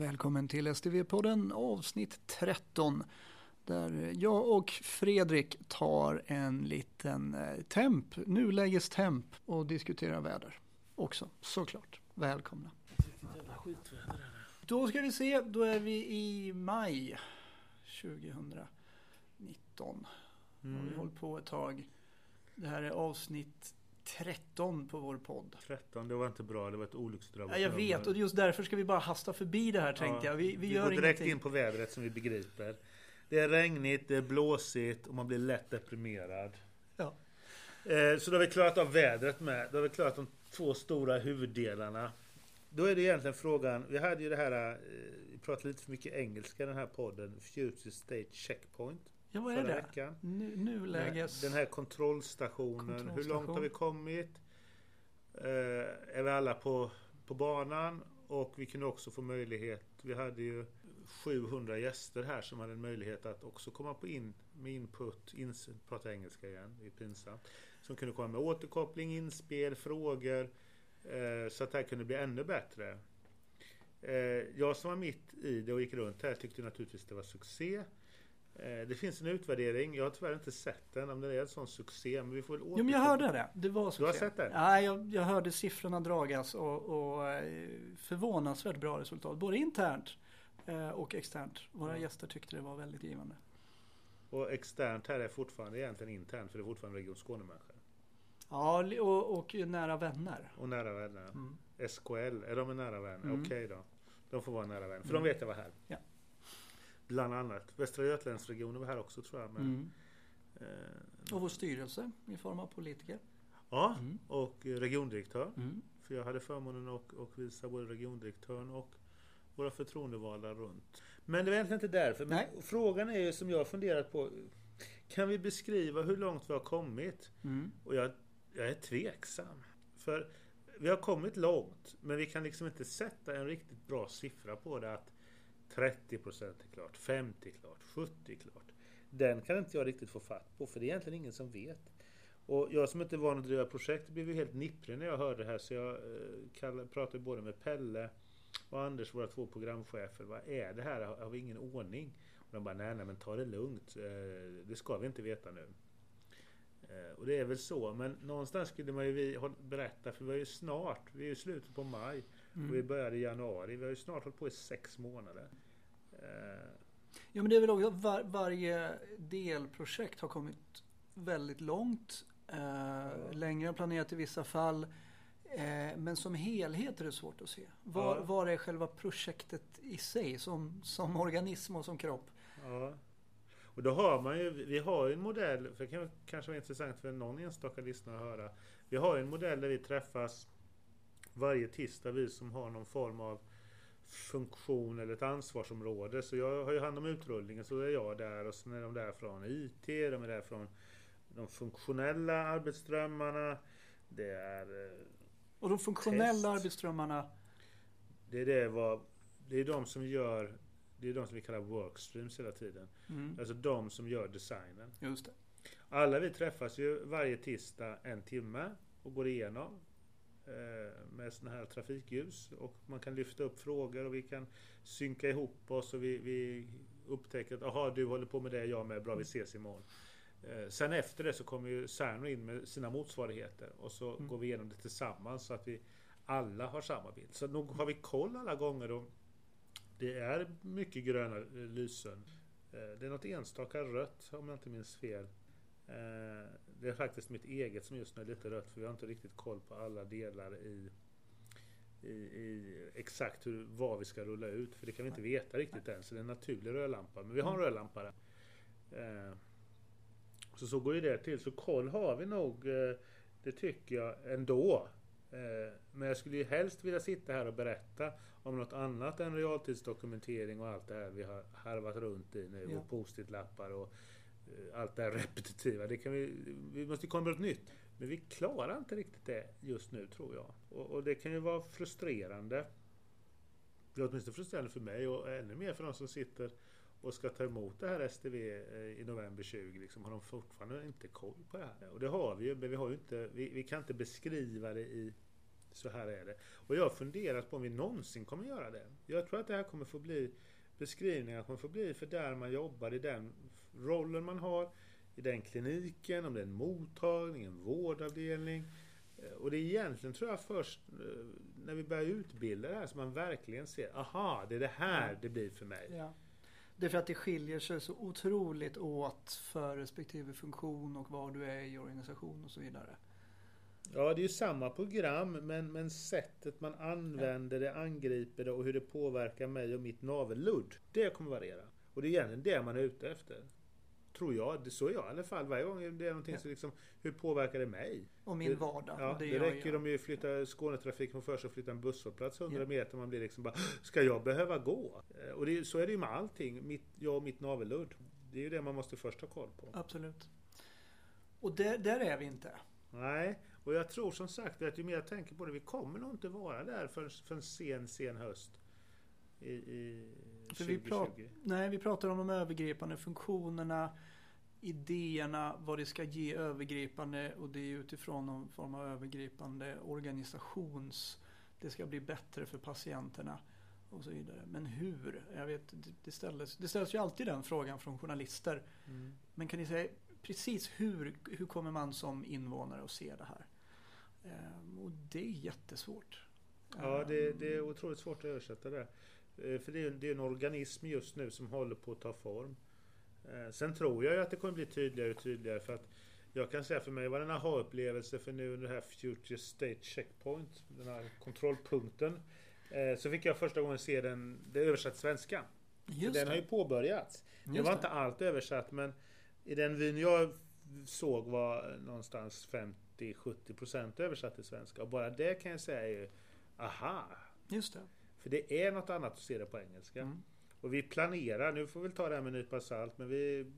Välkommen till STV-podden avsnitt 13 där jag och Fredrik tar en liten eh, temp, nulägestemp och diskuterar väder också såklart. Välkomna. Då ska vi se, då är vi i maj 2019. Mm. Och vi hållit på ett tag. Det här är avsnitt 13 på vår podd. 13, det var inte bra. Det var ett olycksdrabbat ja, Jag vet och just därför ska vi bara hasta förbi det här tänkte ja, jag. Vi, vi, vi gör går direkt ingenting. in på vädret som vi begriper. Det är regnigt, det är blåsigt och man blir lätt deprimerad. Ja. Eh, så då har vi klarat av vädret med. Då har vi klarat de två stora huvuddelarna. Då är det egentligen frågan, vi hade ju det här, eh, vi pratade lite för mycket engelska i den här podden, Future State Checkpoint. Ja, vad är det? Veckan. Nu, nuläges... Den här kontrollstationen. Kontrollstation. Hur långt har vi kommit? Eh, är vi alla på, på banan? Och vi kunde också få möjlighet, vi hade ju 700 gäster här som hade en möjlighet att också komma på in med input, ins, prata engelska igen, det är pinsamt. Som kunde komma med återkoppling, inspel, frågor. Eh, så att det här kunde bli ännu bättre. Eh, jag som var mitt i det och gick runt här tyckte naturligtvis det var succé. Eh, det finns en utvärdering. Jag har tyvärr inte sett den om det är en sån succé. Men vi får väl jo, men jag hörde det. Det var succé. Du har sett den? Ja, jag, jag hörde siffrorna dragas och, och eh, förvånansvärt bra resultat. Både internt eh, och externt. Våra mm. gäster tyckte det var väldigt givande. Och externt här är fortfarande egentligen internt för det är fortfarande Region Skåne-människor. Ja, och, och, nära vänner. Och nära vänner. Mm. SKL, är de nära vänner? Mm. Okej okay då. De får vara nära vänner. För mm. de vet jag var här. Ja. Bland annat. Västra Götalandsregionen var här också tror jag. Men, mm. eh, och vår styrelse i form av politiker. Ja, mm. och regiondirektör. Mm. För jag hade förmånen att och visa både regiondirektören och våra förtroendevalda runt. Men det var egentligen inte därför. Men Nej. frågan är ju som jag har funderat på. Kan vi beskriva hur långt vi har kommit? Mm. Och jag, jag är tveksam. För vi har kommit långt, men vi kan liksom inte sätta en riktigt bra siffra på det. att 30 procent är klart, 50 är klart, 70 är klart. Den kan inte jag riktigt få fatt på för det är egentligen ingen som vet. Och jag som inte är van att driva projekt blev ju helt nipprig när jag hörde det här så jag eh, pratade både med Pelle och Anders, våra två programchefer. Vad är det här? Har vi ingen ordning? Och de bara, nej, nej men ta det lugnt. Eh, det ska vi inte veta nu. Eh, och det är väl så, men någonstans skulle man ju berätta, för vi är ju snart, vi är ju slutet på maj. Mm. Och vi började i januari. Vi har ju snart hållit på i sex månader. Eh. Ja men det är väl också var, varje delprojekt har kommit väldigt långt. Eh, längre än planerat i vissa fall. Eh, men som helhet är det svårt att se. Var, ja. var är själva projektet i sig som, som organism och som kropp? Ja. Och då har man ju, vi har ju en modell, för det kan kanske vara intressant för någon enstaka lyssnare att höra. Vi har en modell där vi träffas varje tisdag, vi som har någon form av funktion eller ett ansvarsområde. Så jag har ju hand om utrullningen, så är jag där och sen är de där från IT, de är där från de funktionella arbetsströmmarna. Det är... Eh, och de funktionella test. arbetsströmmarna? Det är det vad, det är de som gör det är de som vi kallar workstreams hela tiden. Mm. Alltså de som gör designen. Just det. Alla vi träffas ju varje tisdag en timme och går igenom med sådana här trafikljus och man kan lyfta upp frågor och vi kan synka ihop oss och vi, vi upptäcker att aha, du håller på med det, jag med, bra vi ses imorgon. Eh, sen efter det så kommer ju Cerno in med sina motsvarigheter och så mm. går vi igenom det tillsammans så att vi alla har samma bild. Så nog har vi koll alla gånger och det är mycket gröna lysen. Eh, det är något enstaka rött om jag inte minns fel. Eh, det är faktiskt mitt eget som just nu är lite rött för vi har inte riktigt koll på alla delar i, i, i exakt hur, vad vi ska rulla ut. För det kan vi inte veta riktigt än. Så det är en naturlig rödlampa. Men vi har en rödlampa där. Eh, så så går ju det till. Så koll har vi nog, eh, det tycker jag ändå. Men jag skulle ju helst vilja sitta här och berätta om något annat än realtidsdokumentering och allt det här vi har harvat runt i nu. Ja. Och post-it-lappar och Eh, allt det här repetitiva. Det kan vi, vi måste komma med något nytt. Men vi klarar inte riktigt det just nu tror jag. Och, och, det kan ju vara frustrerande. Det är åtminstone frustrerande för mig och ännu mer för de som sitter och ska ta emot det här STV eh, i november 20. Liksom, har de fortfarande inte koll på det här. Och det har vi ju, men vi, har ju inte, vi, vi kan inte beskriva det i Så här är det. Och jag har funderat på om vi någonsin kommer göra det. Jag tror att det här kommer få bli beskrivningar kommer få bli för där man jobbar, i den rollen man har, i den kliniken, om det är en mottagning, en vårdavdelning. Eh, och det är egentligen, tror jag, först eh, när vi börjar utbilda det här som man verkligen ser, aha, det är det här det blir för mig. Ja. Det är för att det skiljer sig så otroligt åt för respektive funktion och var du är i organisation och så vidare. Ja, det är ju samma program, men, men sättet man använder det, angriper det och hur det påverkar mig och mitt navelludd. Det kommer variera. Och det är egentligen det man är ute efter. Tror jag. Det så är jag i alla fall. Varje gång det är någonting ja. som liksom, hur påverkar det mig? Och min vardag. Ja, det, det räcker om vi flyttar Skånetrafiken från först och flyttar en busshållplats 100 ja. meter. Man blir liksom bara, ska jag behöva gå? Eh, och det, så är det ju med allting. Mitt, jag och mitt navelludd. Det är ju det man måste först ha koll på. Absolut. Och där, där är vi inte. Nej, och jag tror som sagt att ju mer jag tänker på det, vi kommer nog inte vara där för, för en sen, sen höst. I, i 2020. Vi prat, nej, vi pratar om de övergripande funktionerna, idéerna, vad det ska ge övergripande och det är utifrån någon form av övergripande organisations... Det ska bli bättre för patienterna och så vidare. Men hur? Jag vet, det ställs, det ställs ju alltid den frågan från journalister. Mm. Men kan ni säga precis hur, hur kommer man som invånare att se det här? Ehm, och det är jättesvårt. Ja, det, det, är otroligt svårt att översätta det. Eh, för det är, det är en organism just nu som håller på att ta form. Eh, sen tror jag ju att det kommer bli tydligare och tydligare för att jag kan säga för mig var det en aha-upplevelse för nu under det här Future State Checkpoint, den här kontrollpunkten. Eh, så fick jag första gången se den, det översatt svenska. Just den det. har ju påbörjats. Just det var inte allt översatt men i den vyn jag såg var någonstans 50-70% översatt till svenska. Och bara det kan jag säga är ju, aha! Just det. För det är något annat att se det på engelska. Mm. Och vi planerar, nu får vi ta det här med en nypa salt, men vi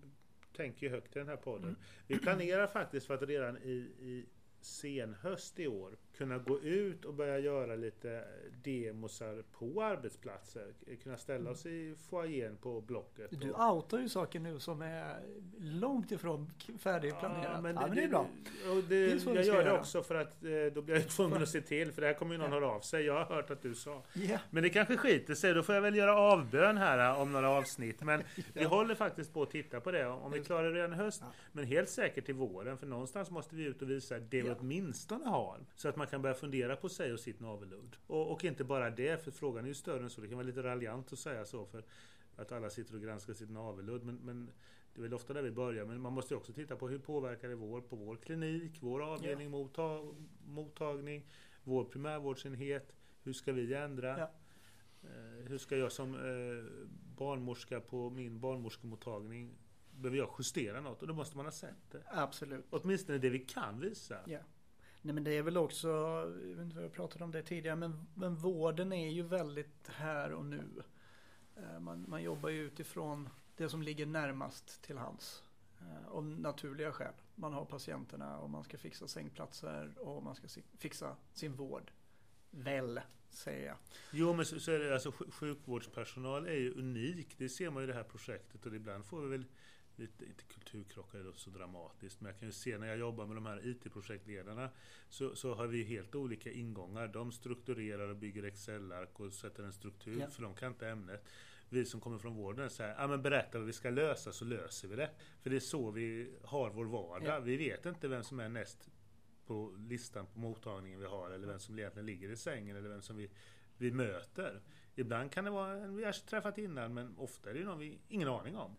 tänker ju högt i den här podden. Mm. Vi planerar faktiskt för att redan i, i senhöst i år kunna gå ut och börja göra lite demosar på arbetsplatser. Kunna ställa oss i foajén på Blocket. Du outar ju saker nu som är långt ifrån färdigplanerat. Ja, men det, ja, men det är bra. Och det, det är jag gör det också för att eh, då blir jag tvungen att se till. För det här kommer ju någon ja. höra av sig. Jag har hört att du sa. Yeah. Men det kanske skiter sig. Då får jag väl göra avbön här eh, om några avsnitt. Men ja. vi håller faktiskt på att titta på det. Om vi klarar det redan i höst. Men helt säkert till våren. För någonstans måste vi ut och visa det vi åtminstone har. Så att man kan börja fundera på sig och sitt navelludd. Och, och, inte bara det, för frågan är ju större än så. Det kan vara lite raljant att säga så. för att alla sitter och granskar sitt navelludd. Men, men det är väl ofta där vi börjar. Men man måste också titta på hur påverkar det vår, på vår klinik, vår avdelning, ja. mottag, mottagning, vår primärvårdsenhet. Hur ska vi ändra? Ja. Eh, hur ska jag som eh, barnmorska på min barnmorskemottagning Behöver jag justera något? Och då måste man ha sett det. Absolut. Åtminstone det vi kan visa. Ja. Nej men det är väl också, jag vet inte vad jag pratade om det tidigare, men, men vården är ju väldigt här och nu. Eh, man, man jobbar ju utifrån det som ligger närmast till hands. Eh, av naturliga skäl. Man har patienterna och man ska fixa sängplatser och man ska fixa sin vård. Väl, säger jag. Jo men så, så är det, alltså sjukvårdspersonal är ju unik. Det ser man i det här projektet och ibland får vi väl lite, inte kulturkrockar är så dramatiskt, men jag kan ju se när jag jobbar med de här IT-projektledarna så, så har vi helt olika ingångar. De strukturerar och bygger Excel-ark och sätter en struktur, ja. för de kan inte ämnet. Vi som kommer från vården säger, ja men berätta vad vi ska lösa så löser vi det. För det är så vi har vår vardag. Ja. Vi vet inte vem som är näst på listan på mottagningen vi har eller vem som egentligen ligger i sängen eller vem som vi, vi möter. Ibland kan det vara en vi har träffat innan men ofta är det någon vi ingen aning om.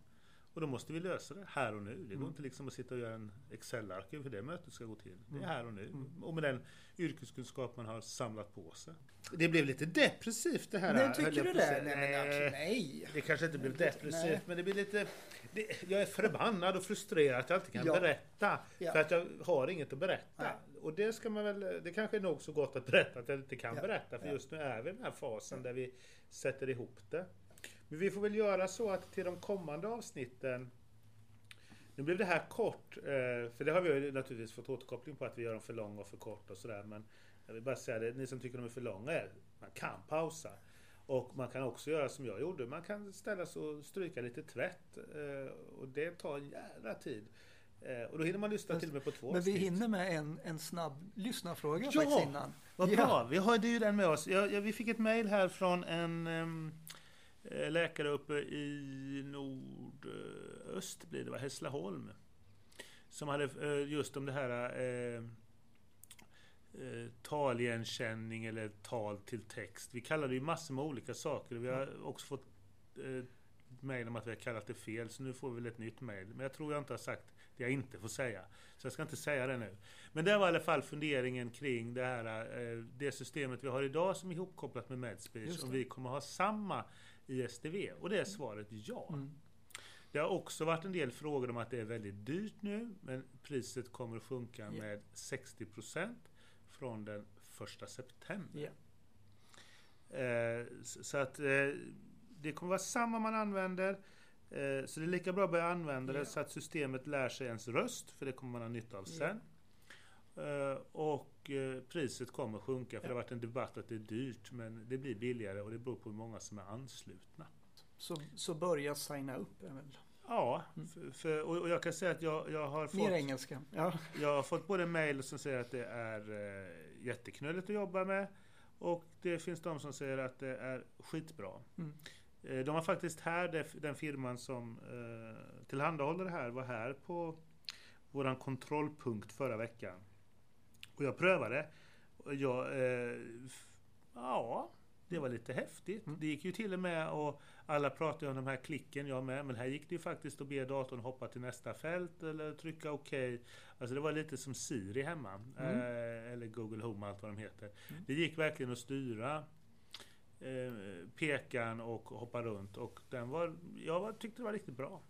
Och då måste vi lösa det här och nu. Det går mm. inte liksom att sitta och göra en Excel-ark för det mötet ska gå till. Det är mm. här och nu. Mm. Och med den yrkeskunskap man har samlat på sig. Det blev lite depressivt det här. Nej, tycker du det? Nej, men, nej. Det kanske inte blev depressivt, nej. men det blir lite... Det, jag är förbannad och frustrerad att jag inte kan ja. berätta. Ja. För att jag har inget att berätta. Nej. Och det ska man väl... Det kanske är nog så gott att berätta att jag inte kan ja. berätta. För just nu är vi i den här fasen där vi sätter ihop det. Men vi får väl göra så att till de kommande avsnitten nu blev det här kort, eh, för det har vi naturligtvis fått återkoppling på att vi gör dem för långa och för korta och sådär. Men jag vill bara säga det, ni som tycker de är för långa, man kan pausa. Och man kan också göra som jag gjorde, man kan ställa sig och stryka lite tvätt. Eh, och det tar en jävla tid. Eh, och då hinner man lyssna till och med på två Men vi avsnitt. hinner med en, en snabb lyssnarfråga Ja, faktiskt innan. Vad Ja. bra, vi har ju den med oss. Ja, ja, vi fick ett mejl här från en eh, läkare uppe i nordöst, blir det va? Hässleholm. Som hade eh, just om det här eh, eh, taligenkänning eller tal till text. Vi kallar det ju massor med olika saker. Vi har också fått eh, mejl om att vi har kallat det fel, så nu får vi väl ett nytt mejl. Men jag tror jag inte har sagt det jag inte får säga. Så jag ska inte säga det nu. Men det var i alla fall funderingen kring det här eh, det systemet vi har idag som är ihopkopplat med Medspeech. Om vi kommer ha samma i STV. Och det är svaret ja. Mm. Det har också varit en del frågor om att det är väldigt dyrt nu, men priset kommer att sjunka Ja. med 60% från den 1 september. Ja. Eh, så att eh, det kommer vara samma man använder. Eh, så det är lika bra att börja använda Ja. det så att systemet lär sig ens röst, för det kommer man ha nytta av sen. Eh, och eh, priset kommer sjunka, för det har varit en debatt att det är dyrt, men det blir billigare och det beror på hur många som är anslutna. Så, så börja signa upp. är väl. Ja, Mm. för, för, och jag kan säga att jag, jag har fått... Mer engelska. Ja. Jag har fått både mejl som säger att det är eh, jätteknulligt att jobba med och det finns de som säger att det är skitbra. Mm. Eh, de var faktiskt här, den firman som eh, tillhandahåller det här var här på våran kontrollpunkt förra veckan. Och jag prövade. Och jag, eh, ja, det var lite häftigt. Mm. Det gick ju till och med och alla pratade om de här klicken, jag med. Men här gick det ju faktiskt att be datorn hoppa till nästa fält eller trycka OK. Alltså det var lite som Siri hemma. Mm. Eh, eller Google Home, allt vad de heter. Mm. Det gick verkligen att styra eh, pekan och hoppa runt. Och den var, jag var, tyckte det var riktigt bra.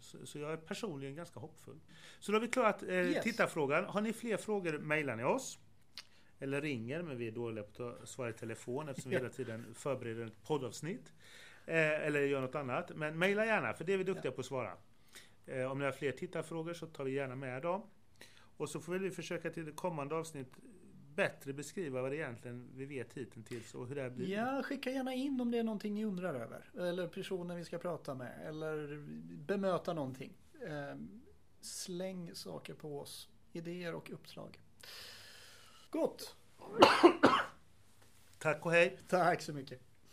Så, så jag är personligen ganska hoppfull. Så då har vi klarat eh, Yes. tittarfrågan. Har ni fler frågor mejlar ni oss. Eller ringer, men vi är dåliga på att svara i telefon eftersom vi Ja. hela tiden förbereder ett poddavsnitt. Eh, eller gör något annat. Men mejla gärna, för det är vi duktiga på att svara. Eh, om ni har fler tittarfrågor så tar vi gärna med dem. Och så får vi försöka till det kommande avsnitt bättre beskriva vad det egentligen vi vet hittills och hur det här blir. ja, skicka gärna in om det är någonting ni undrar över. Eller personer vi ska prata med. Eller bemöta någonting. Eh, släng saker på oss. Idéer och uppslag. Gott! Tack och hej! Tack så mycket.